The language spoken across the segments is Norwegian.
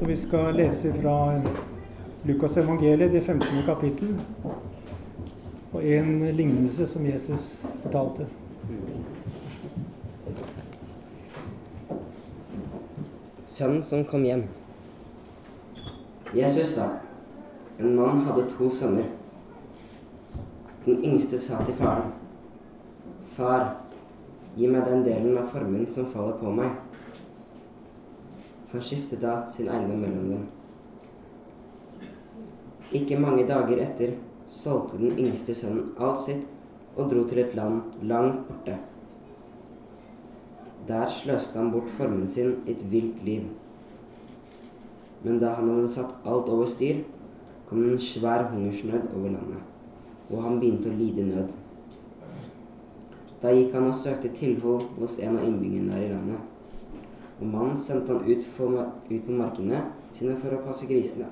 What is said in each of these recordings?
Så vi skal lese fra Lukas evangeliet, det 15. kapittel, og en lignelse som Jesus fortalte. Sønnen som kom hjem. Jesus sa, en mann hadde to sønner. Den yngste sa til faren, Far, gi meg den delen av formuen som faller på meg. Han skiftet da sin eiendom mellom dem. Ikke mange dager etter solgte den yngste sønnen alt sitt og dro til et land langt borte. Der sløste han bort formen sin i et vilt liv. Men da han hadde satt alt over styr, kom en svær hungersnød over landet, og han begynte å lide nød. Da gikk han og søkte tilhold hos en av innbyggerne der i landet. Og mannen sendte han ut, ut på markene sine for å passe grisene.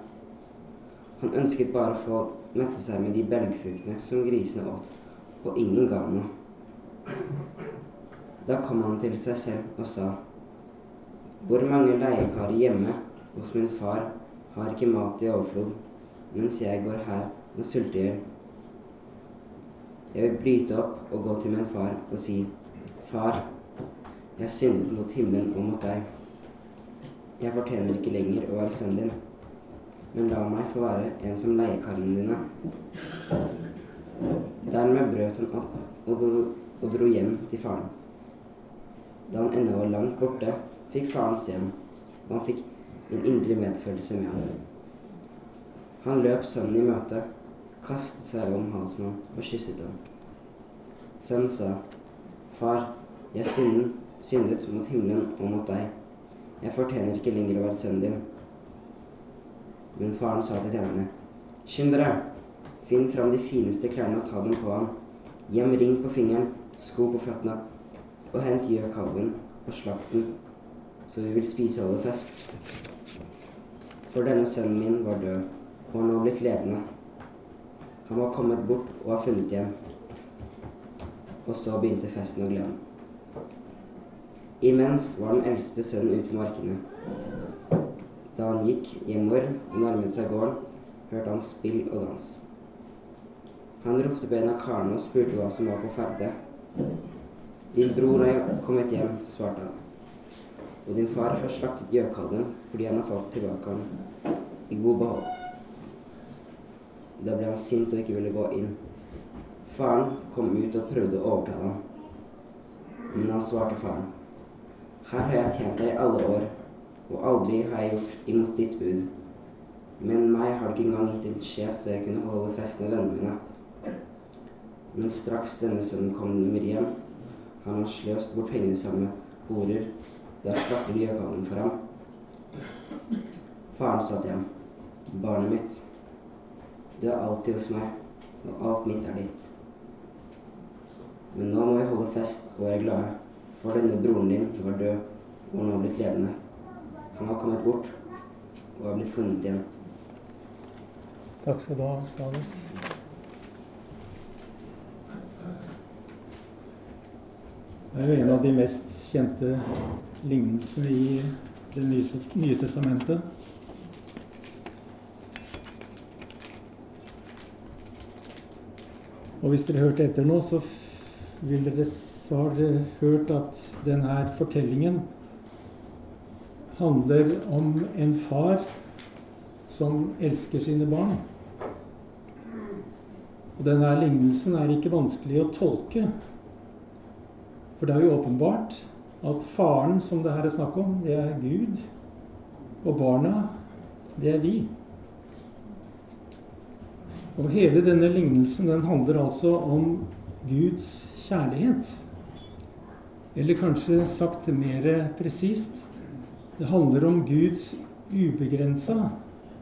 Han ønsket bare å få mette seg med de belgfruktene som grisene åt, og ingen ga noe. Da kom han til seg selv og sa, Hvor mange leiekarer hjemme hos min far har ikke mat i overflod, mens jeg går her og sulter i hjel. Jeg vil bryte opp og gå til min far og si, Far, jeg syndet mot himmelen og mot deg. Jeg fortjener ikke lenger å være sønnen din, men la meg få være en som leiekarene dine. Dermed brøt han opp og dro, og dro hjem til faren. Da han ennå var langt borte, fikk faren se ham, og han fikk en indre medfølelse med ham. Han løp sønnen i møte, kastet seg om halsen og kysset ham. Sønnen sa, Far, jeg synden, syndet mot himmelen og mot deg. Jeg fortjener ikke lenger å være sønnen din. Men faren sa til tjenerne, Skynd dere, finn fram de fineste klærne og ta dem på ham. Ham ring på fingeren, sko på føttene, og hent gjøkalven og slakt den, så vi vil spise og holde fest. For denne sønnen min var død, og han var blitt levende. Han var kommet bort og var funnet igjen. Og så begynte festen og gleden. Imens var den eldste sønnen ute på markene. Da han gikk hjemover og nærmet seg gården, hørte han spill og dans. Han ropte på en av karene og spurte hva som var på ferde. Din bror er kommet hjem, svarte han. Og din far har slaktet gjøkalven fordi han har fått tilbake ham i god behold. Da ble han sint og ikke ville gå inn. Faren kom ut og prøvde å overtale ham. Men han svarte faren. Her har jeg tjent deg i alle år, og aldri har jeg gjort imot ditt bud. Men meg har du ikke engang gitt en skje så jeg kunne holde fest med vennene mine. Men straks denne sønnen kommer hjem, har han sløst bort pengene sammen med horer. Da slakter de gjøkallen for ham. Faren sa til barnet mitt, du er alltid hos meg, og alt mitt er ditt. Men nå må vi holde fest og være glade, for denne broren din var død og nå blitt levende. Han har kommet bort og har blitt funnet igjen. Takk skal du ha, Johannes. Det er jo en av de mest kjente lignelsene i Det nye, nye testamentet. Og hvis dere hørte etter nå, så, vil dere, så har dere hørt at denne fortellingen handler om en far som elsker sine barn. Og denne lignelsen er ikke vanskelig å tolke. For det er jo åpenbart at faren som det her er snakk om, det er Gud. Og barna, det er vi. Og hele denne lignelsen den handler altså om Guds kjærlighet. Eller kanskje sagt mer presist det handler om Guds ubegrensa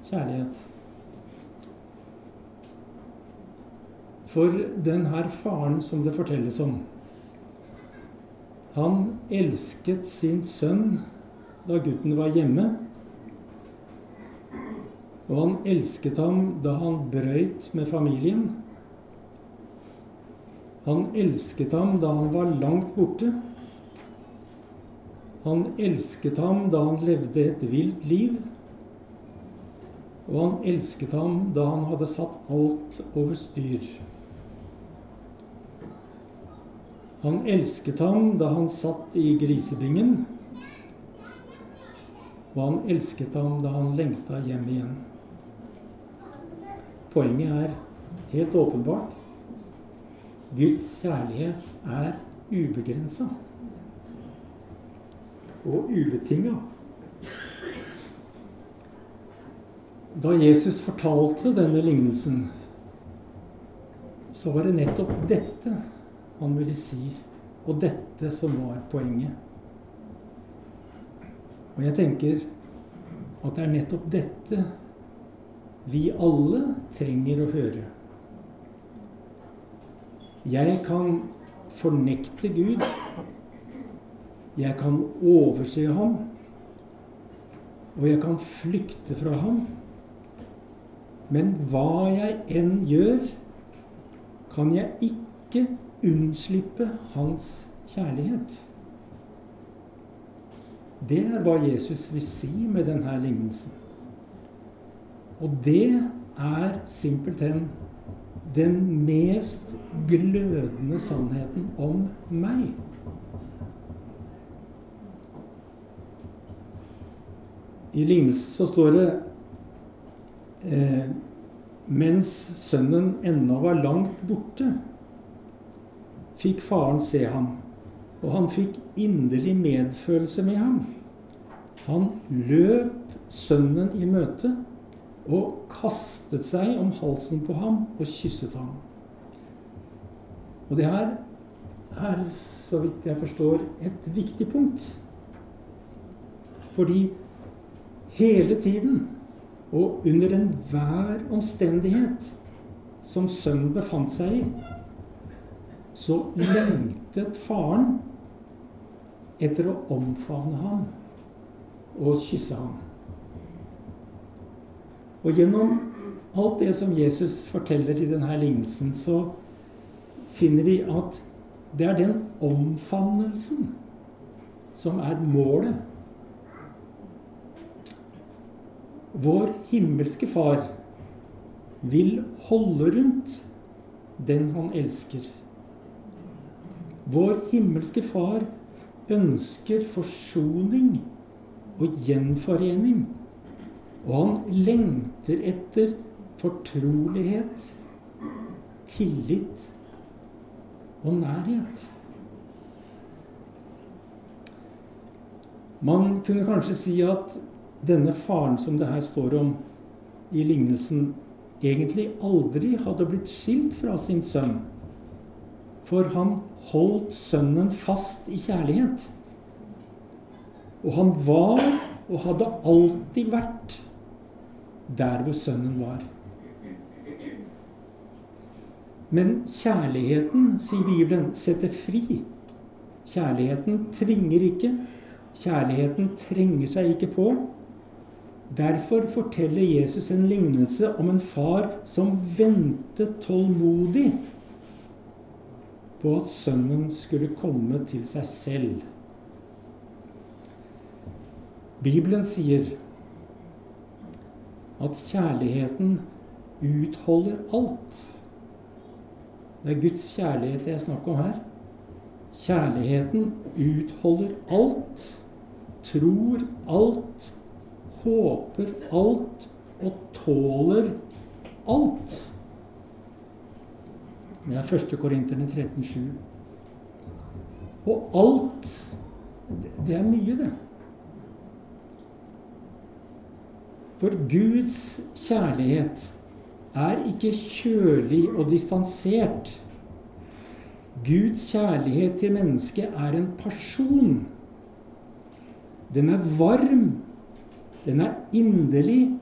kjærlighet. For den her faren som det fortelles om, han elsket sin sønn da gutten var hjemme. Og han elsket ham da han brøyt med familien. Han elsket ham da han var langt borte. Han elsket ham da han levde et vilt liv. og han elsket ham da han hadde satt alt over styr. Han elsket ham da han satt i grisebingen, og han elsket ham da han lengta hjem igjen. Poenget er helt åpenbart. Guds kjærlighet er ubegrensa og ubetinga. Da Jesus fortalte denne lignelsen, så var det nettopp dette han ville si, og dette som var poenget. Og jeg tenker at det er nettopp dette vi alle trenger å høre. Jeg kan fornekte Gud. Jeg kan overse ham. Og jeg kan flykte fra ham. Men hva jeg enn gjør, kan jeg ikke unnslippe hans kjærlighet. Det er hva Jesus vil si med denne lignelsen. Og det er simpelthen den mest glødende sannheten om meg. I lignelsen så står det eh, mens sønnen ennå var langt borte, fikk faren se ham, og han fikk inderlig medfølelse med ham. Han løp sønnen i møte og kastet seg om halsen på ham og kysset ham. Og det her er, så vidt jeg forstår, et viktig punkt. Fordi hele tiden og under enhver omstendighet som sønnen befant seg i, så lengtet faren etter å omfavne ham og kysse ham. Og gjennom alt det som Jesus forteller i denne lignelsen, så finner vi at det er den omfavnelsen som er målet. Vår himmelske Far vil holde rundt den han elsker. Vår himmelske Far ønsker forsoning og gjenforening. Og han lengter etter fortrolighet, tillit og nærhet. Man kunne kanskje si at denne faren som det her står om i lignelsen, egentlig aldri hadde blitt skilt fra sin sønn. For han holdt sønnen fast i kjærlighet. Og han var og hadde alltid vært der hvor sønnen var. Men kjærligheten, sier Bibelen, setter fri. Kjærligheten tvinger ikke. Kjærligheten trenger seg ikke på. Derfor forteller Jesus en lignelse om en far som ventet tålmodig på at sønnen skulle komme til seg selv. Bibelen sier at kjærligheten utholder alt. Det er Guds kjærlighet det er snakk om her. Kjærligheten utholder alt, tror alt, håper alt og tåler alt. Det er 1. Korinterne 13,7. Og alt, det er mye, det. For Guds kjærlighet er ikke kjølig og distansert. Guds kjærlighet til mennesket er en person. Den er varm, den er inderlig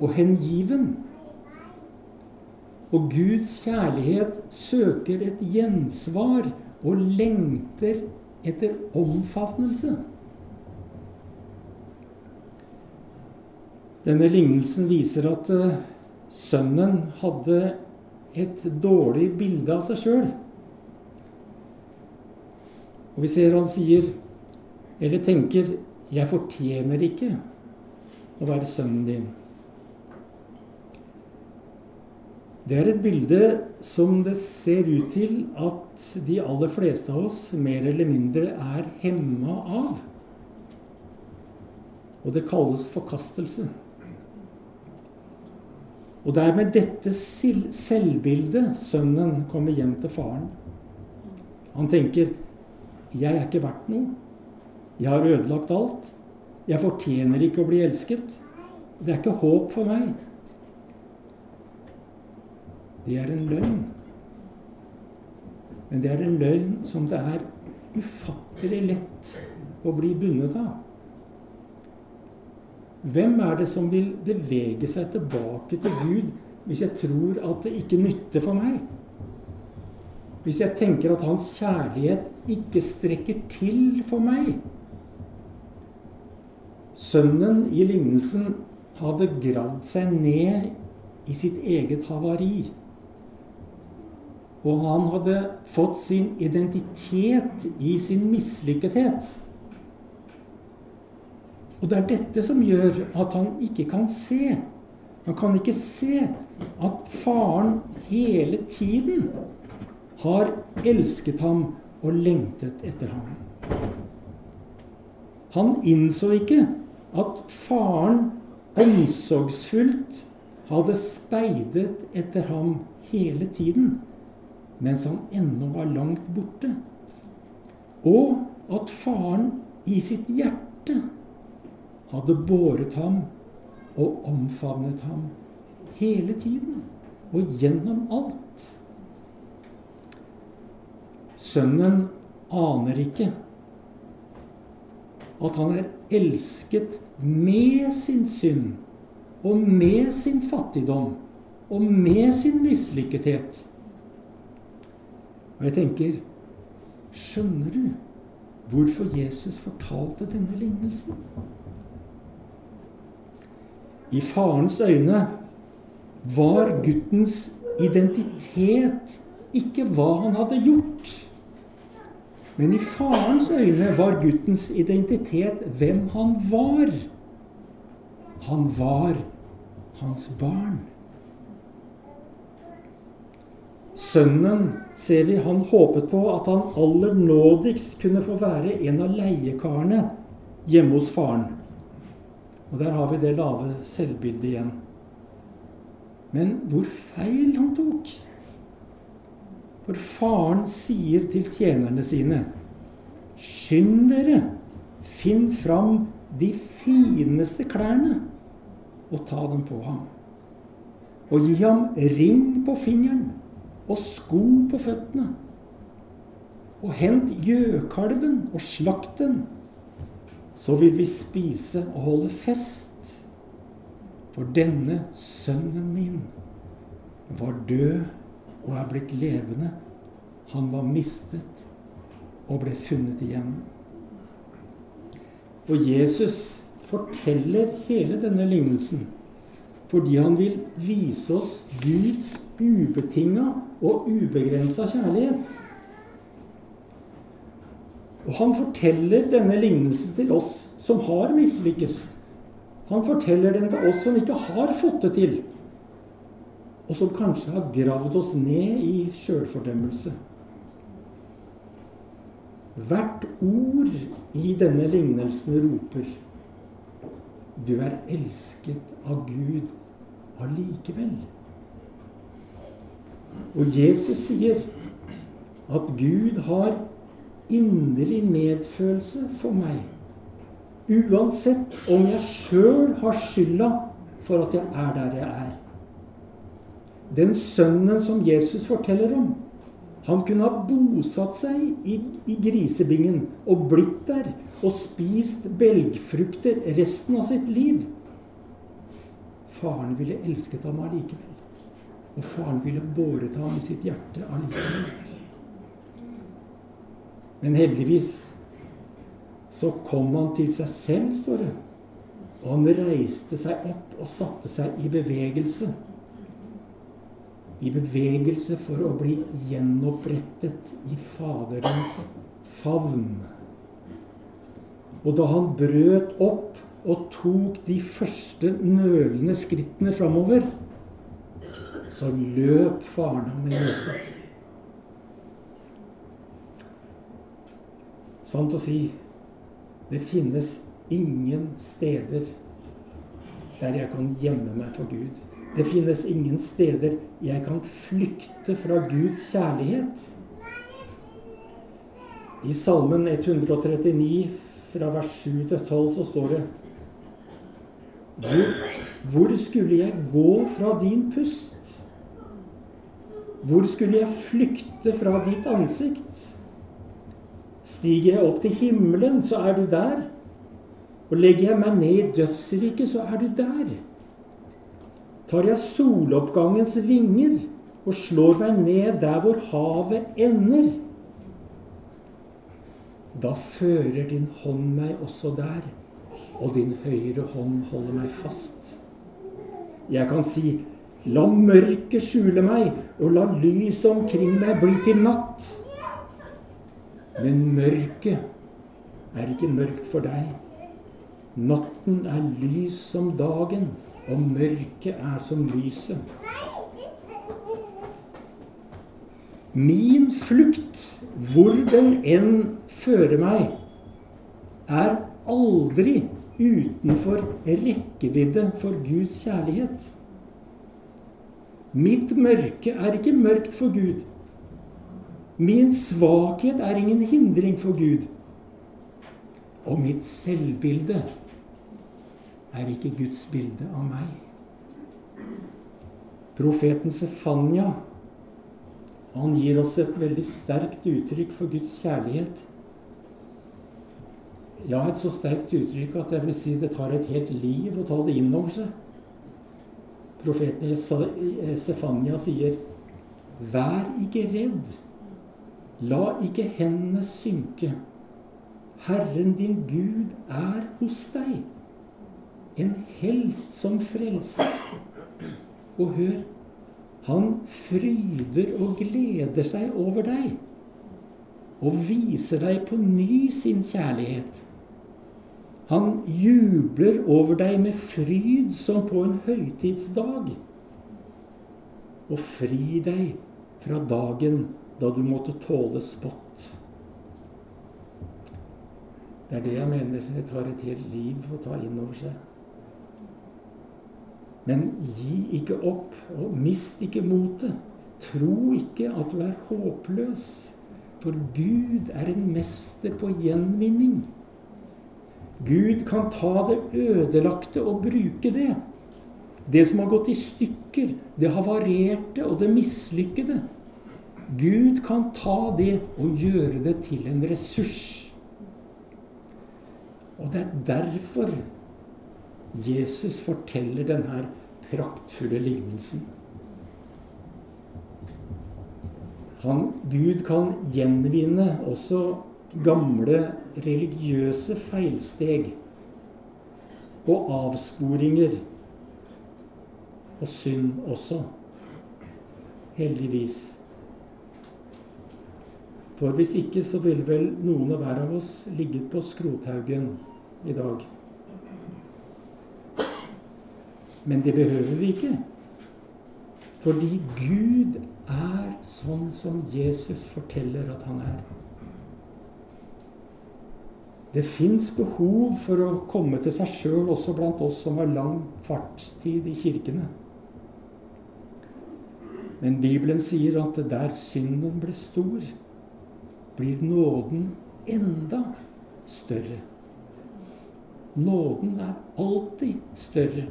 og hengiven. Og Guds kjærlighet søker et gjensvar og lengter etter omfavnelse. Denne lignelsen viser at uh, sønnen hadde et dårlig bilde av seg sjøl. Og vi ser han sier, eller tenker, 'Jeg fortjener ikke å være sønnen din'. Det er et bilde som det ser ut til at de aller fleste av oss mer eller mindre er hemma av. Og det kalles forkastelse. Og det er med dette selvbildet sønnen kommer hjem til faren. Han tenker 'Jeg er ikke verdt noe. Jeg har ødelagt alt. Jeg fortjener ikke å bli elsket. Det er ikke håp for meg.' Det er en løgn. Men det er en løgn som det er ufattelig lett å bli bundet av. Hvem er det som vil bevege seg tilbake til Gud hvis jeg tror at det ikke nytter for meg? Hvis jeg tenker at hans kjærlighet ikke strekker til for meg? Sønnen i lignelsen hadde gravd seg ned i sitt eget havari. Og han hadde fått sin identitet i sin mislykkethet. Og det er dette som gjør at han ikke kan se. Han kan ikke se at faren hele tiden har elsket ham og lengtet etter ham. Han innså ikke at faren omsorgsfullt hadde speidet etter ham hele tiden, mens han ennå var langt borte. Og at faren i sitt hjerte hadde båret ham og omfavnet ham hele tiden og gjennom alt. Sønnen aner ikke at han er elsket med sin synd og med sin fattigdom og med sin mislykkethet. Og jeg tenker Skjønner du hvorfor Jesus fortalte denne lignelsen? I farens øyne var guttens identitet ikke hva han hadde gjort. Men i farens øyne var guttens identitet hvem han var. Han var hans barn. Sønnen, ser vi, han håpet på at han aller nådigst kunne få være en av leiekarene hjemme hos faren. Og der har vi det lave selvbildet igjen. Men hvor feil han tok. For faren sier til tjenerne sine Skynd dere, finn fram de fineste klærne og ta dem på ham. Og gi ham ring på fingeren og sko på føttene. Og hent gjøkalven og slakt den så vil vi spise og holde fest. For denne sønnen min var død og er blitt levende. Han var mistet og ble funnet igjen. Og Jesus forteller hele denne lignelsen fordi han vil vise oss Guds ubetinga og ubegrensa kjærlighet. Og han forteller denne lignelsen til oss som har mislykkes. Han forteller den til oss som ikke har fått det til, og som kanskje har gravd oss ned i sjølfordømmelse. Hvert ord i denne lignelsen roper Du er elsket av Gud allikevel. Og Jesus sier at Gud har inderlig medfølelse for meg. Uansett om jeg sjøl har skylda for at jeg er der jeg er. Den sønnen som Jesus forteller om, han kunne ha bosatt seg i, i grisebingen og blitt der og spist belgfrukter resten av sitt liv. Faren ville elsket ham allikevel. Og faren ville båret ham i sitt hjerte allikevel. Men heldigvis så kom han til seg selv, står det. Og han reiste seg opp og satte seg i bevegelse. I bevegelse for å bli gjenopprettet i Faderens favn. Og da han brøt opp og tok de første nølende skrittene framover, så løp faren ham i møte. Sant å si, det finnes ingen steder der jeg kan gjemme meg for Gud. Det finnes ingen steder jeg kan flykte fra Guds kjærlighet. I Salmen 139 fra vers 7 til 12 så står det hvor, hvor skulle jeg gå fra din pust? Hvor skulle jeg flykte fra ditt ansikt? Stiger jeg opp til himmelen, så er du der. Og legger jeg meg ned i dødsriket, så er du der. Tar jeg soloppgangens vinger og slår meg ned der hvor havet ender, da fører din hånd meg også der, og din høyre hånd holder meg fast. Jeg kan si, la mørket skjule meg, og la lyset omkring meg bli til natt. Men mørket er ikke mørkt for deg. Natten er lys som dagen, og mørket er som lyset. Min flukt, hvor den enn fører meg, er aldri utenfor rekkevidde for Guds kjærlighet. Mitt mørke er ikke mørkt for Gud. Min svakhet er ingen hindring for Gud. Og mitt selvbilde er ikke Guds bilde av meg. Profeten Sefania han gir oss et veldig sterkt uttrykk for Guds kjærlighet. Ja, et så sterkt uttrykk at jeg vil si det tar et helt liv å ta det inn over seg. Profeten Sefania sier, 'Vær ikke redd. La ikke hendene synke.' Herren din Gud er hos deg en helt som frelser. Og hør, han fryder og gleder seg over deg og viser deg på ny sin kjærlighet. Han jubler over deg med fryd som på en høytidsdag. Og fri deg fra dagen da du måtte tåle spott. Det er det jeg mener det tar et helt liv å ta inn over seg. Men gi ikke opp, og mist ikke motet. Tro ikke at du er håpløs, for Gud er en mester på gjenvinning. Gud kan ta det ødelagte og bruke det. Det som har gått i stykker, det havarerte og det mislykkede. Gud kan ta det og gjøre det til en ressurs. Og det er derfor Jesus forteller denne praktfulle lignelsen. Han, Gud kan gjenvinne også gamle religiøse feilsteg og avsporinger og synd også. Heldigvis. For hvis ikke så ville vel noen og hver av oss ligget på skrothaugen i dag. Men det behøver vi ikke. Fordi Gud er sånn som Jesus forteller at han er. Det fins behov for å komme til seg sjøl også blant oss som har lang fartstid i kirkene. Men Bibelen sier at der synden ble stor, blir nåden enda større. Nåden er alltid større.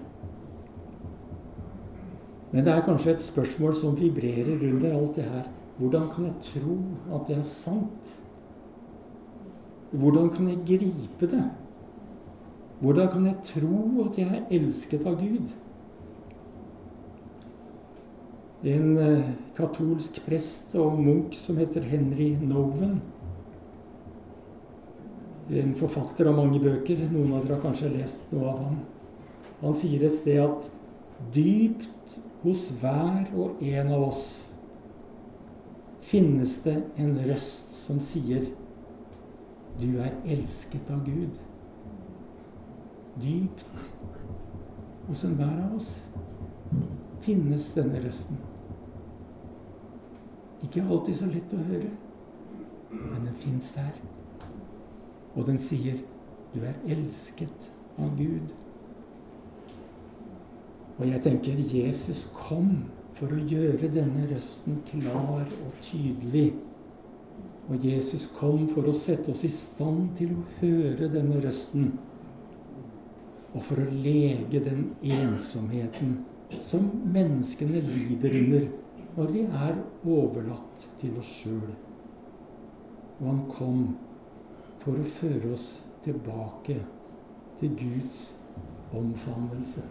Men det er kanskje et spørsmål som vibrerer under alt det her. Hvordan kan jeg tro at det er sant? Hvordan kan jeg gripe det? Hvordan kan jeg tro at jeg er elsket av Gud? En eh, katolsk prest og munk som heter Henry Noven. En forfatter av mange bøker. Noen av dere har kanskje lest noe av ham. Han sier et sted at dypt hos hver og en av oss finnes det en røst som sier du er elsket av Gud. Dypt hos enhver av oss finnes denne røsten. Ikke alltid så lett å høre, men den fins der. Og den sier, 'Du er elsket av Gud'. Og jeg tenker Jesus kom for å gjøre denne røsten klar og tydelig. Og Jesus kom for å sette oss i stand til å høre denne røsten. Og for å lege den ensomheten som menneskene lider under når vi er overlatt til oss sjøl. Og han kom for å føre oss tilbake til Guds omfavnelse.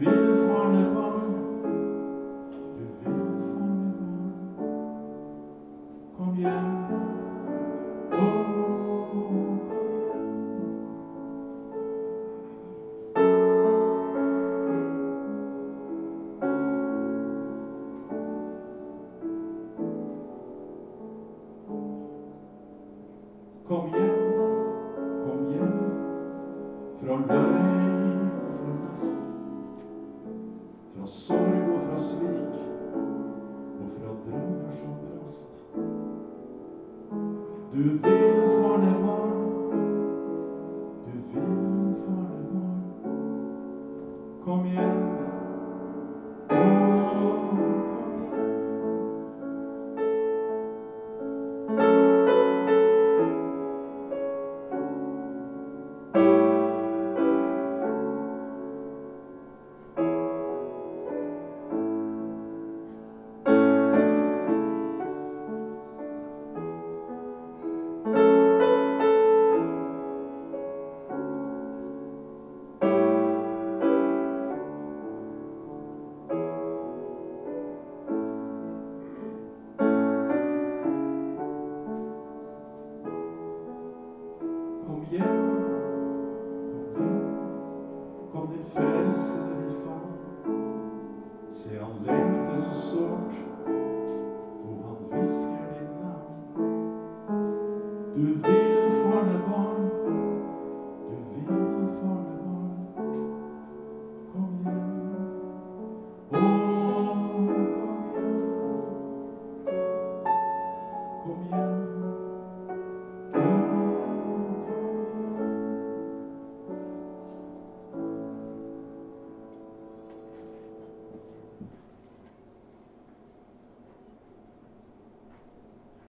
Du combien, combien, combien de fesses de c'est en vain que tu as ce songe.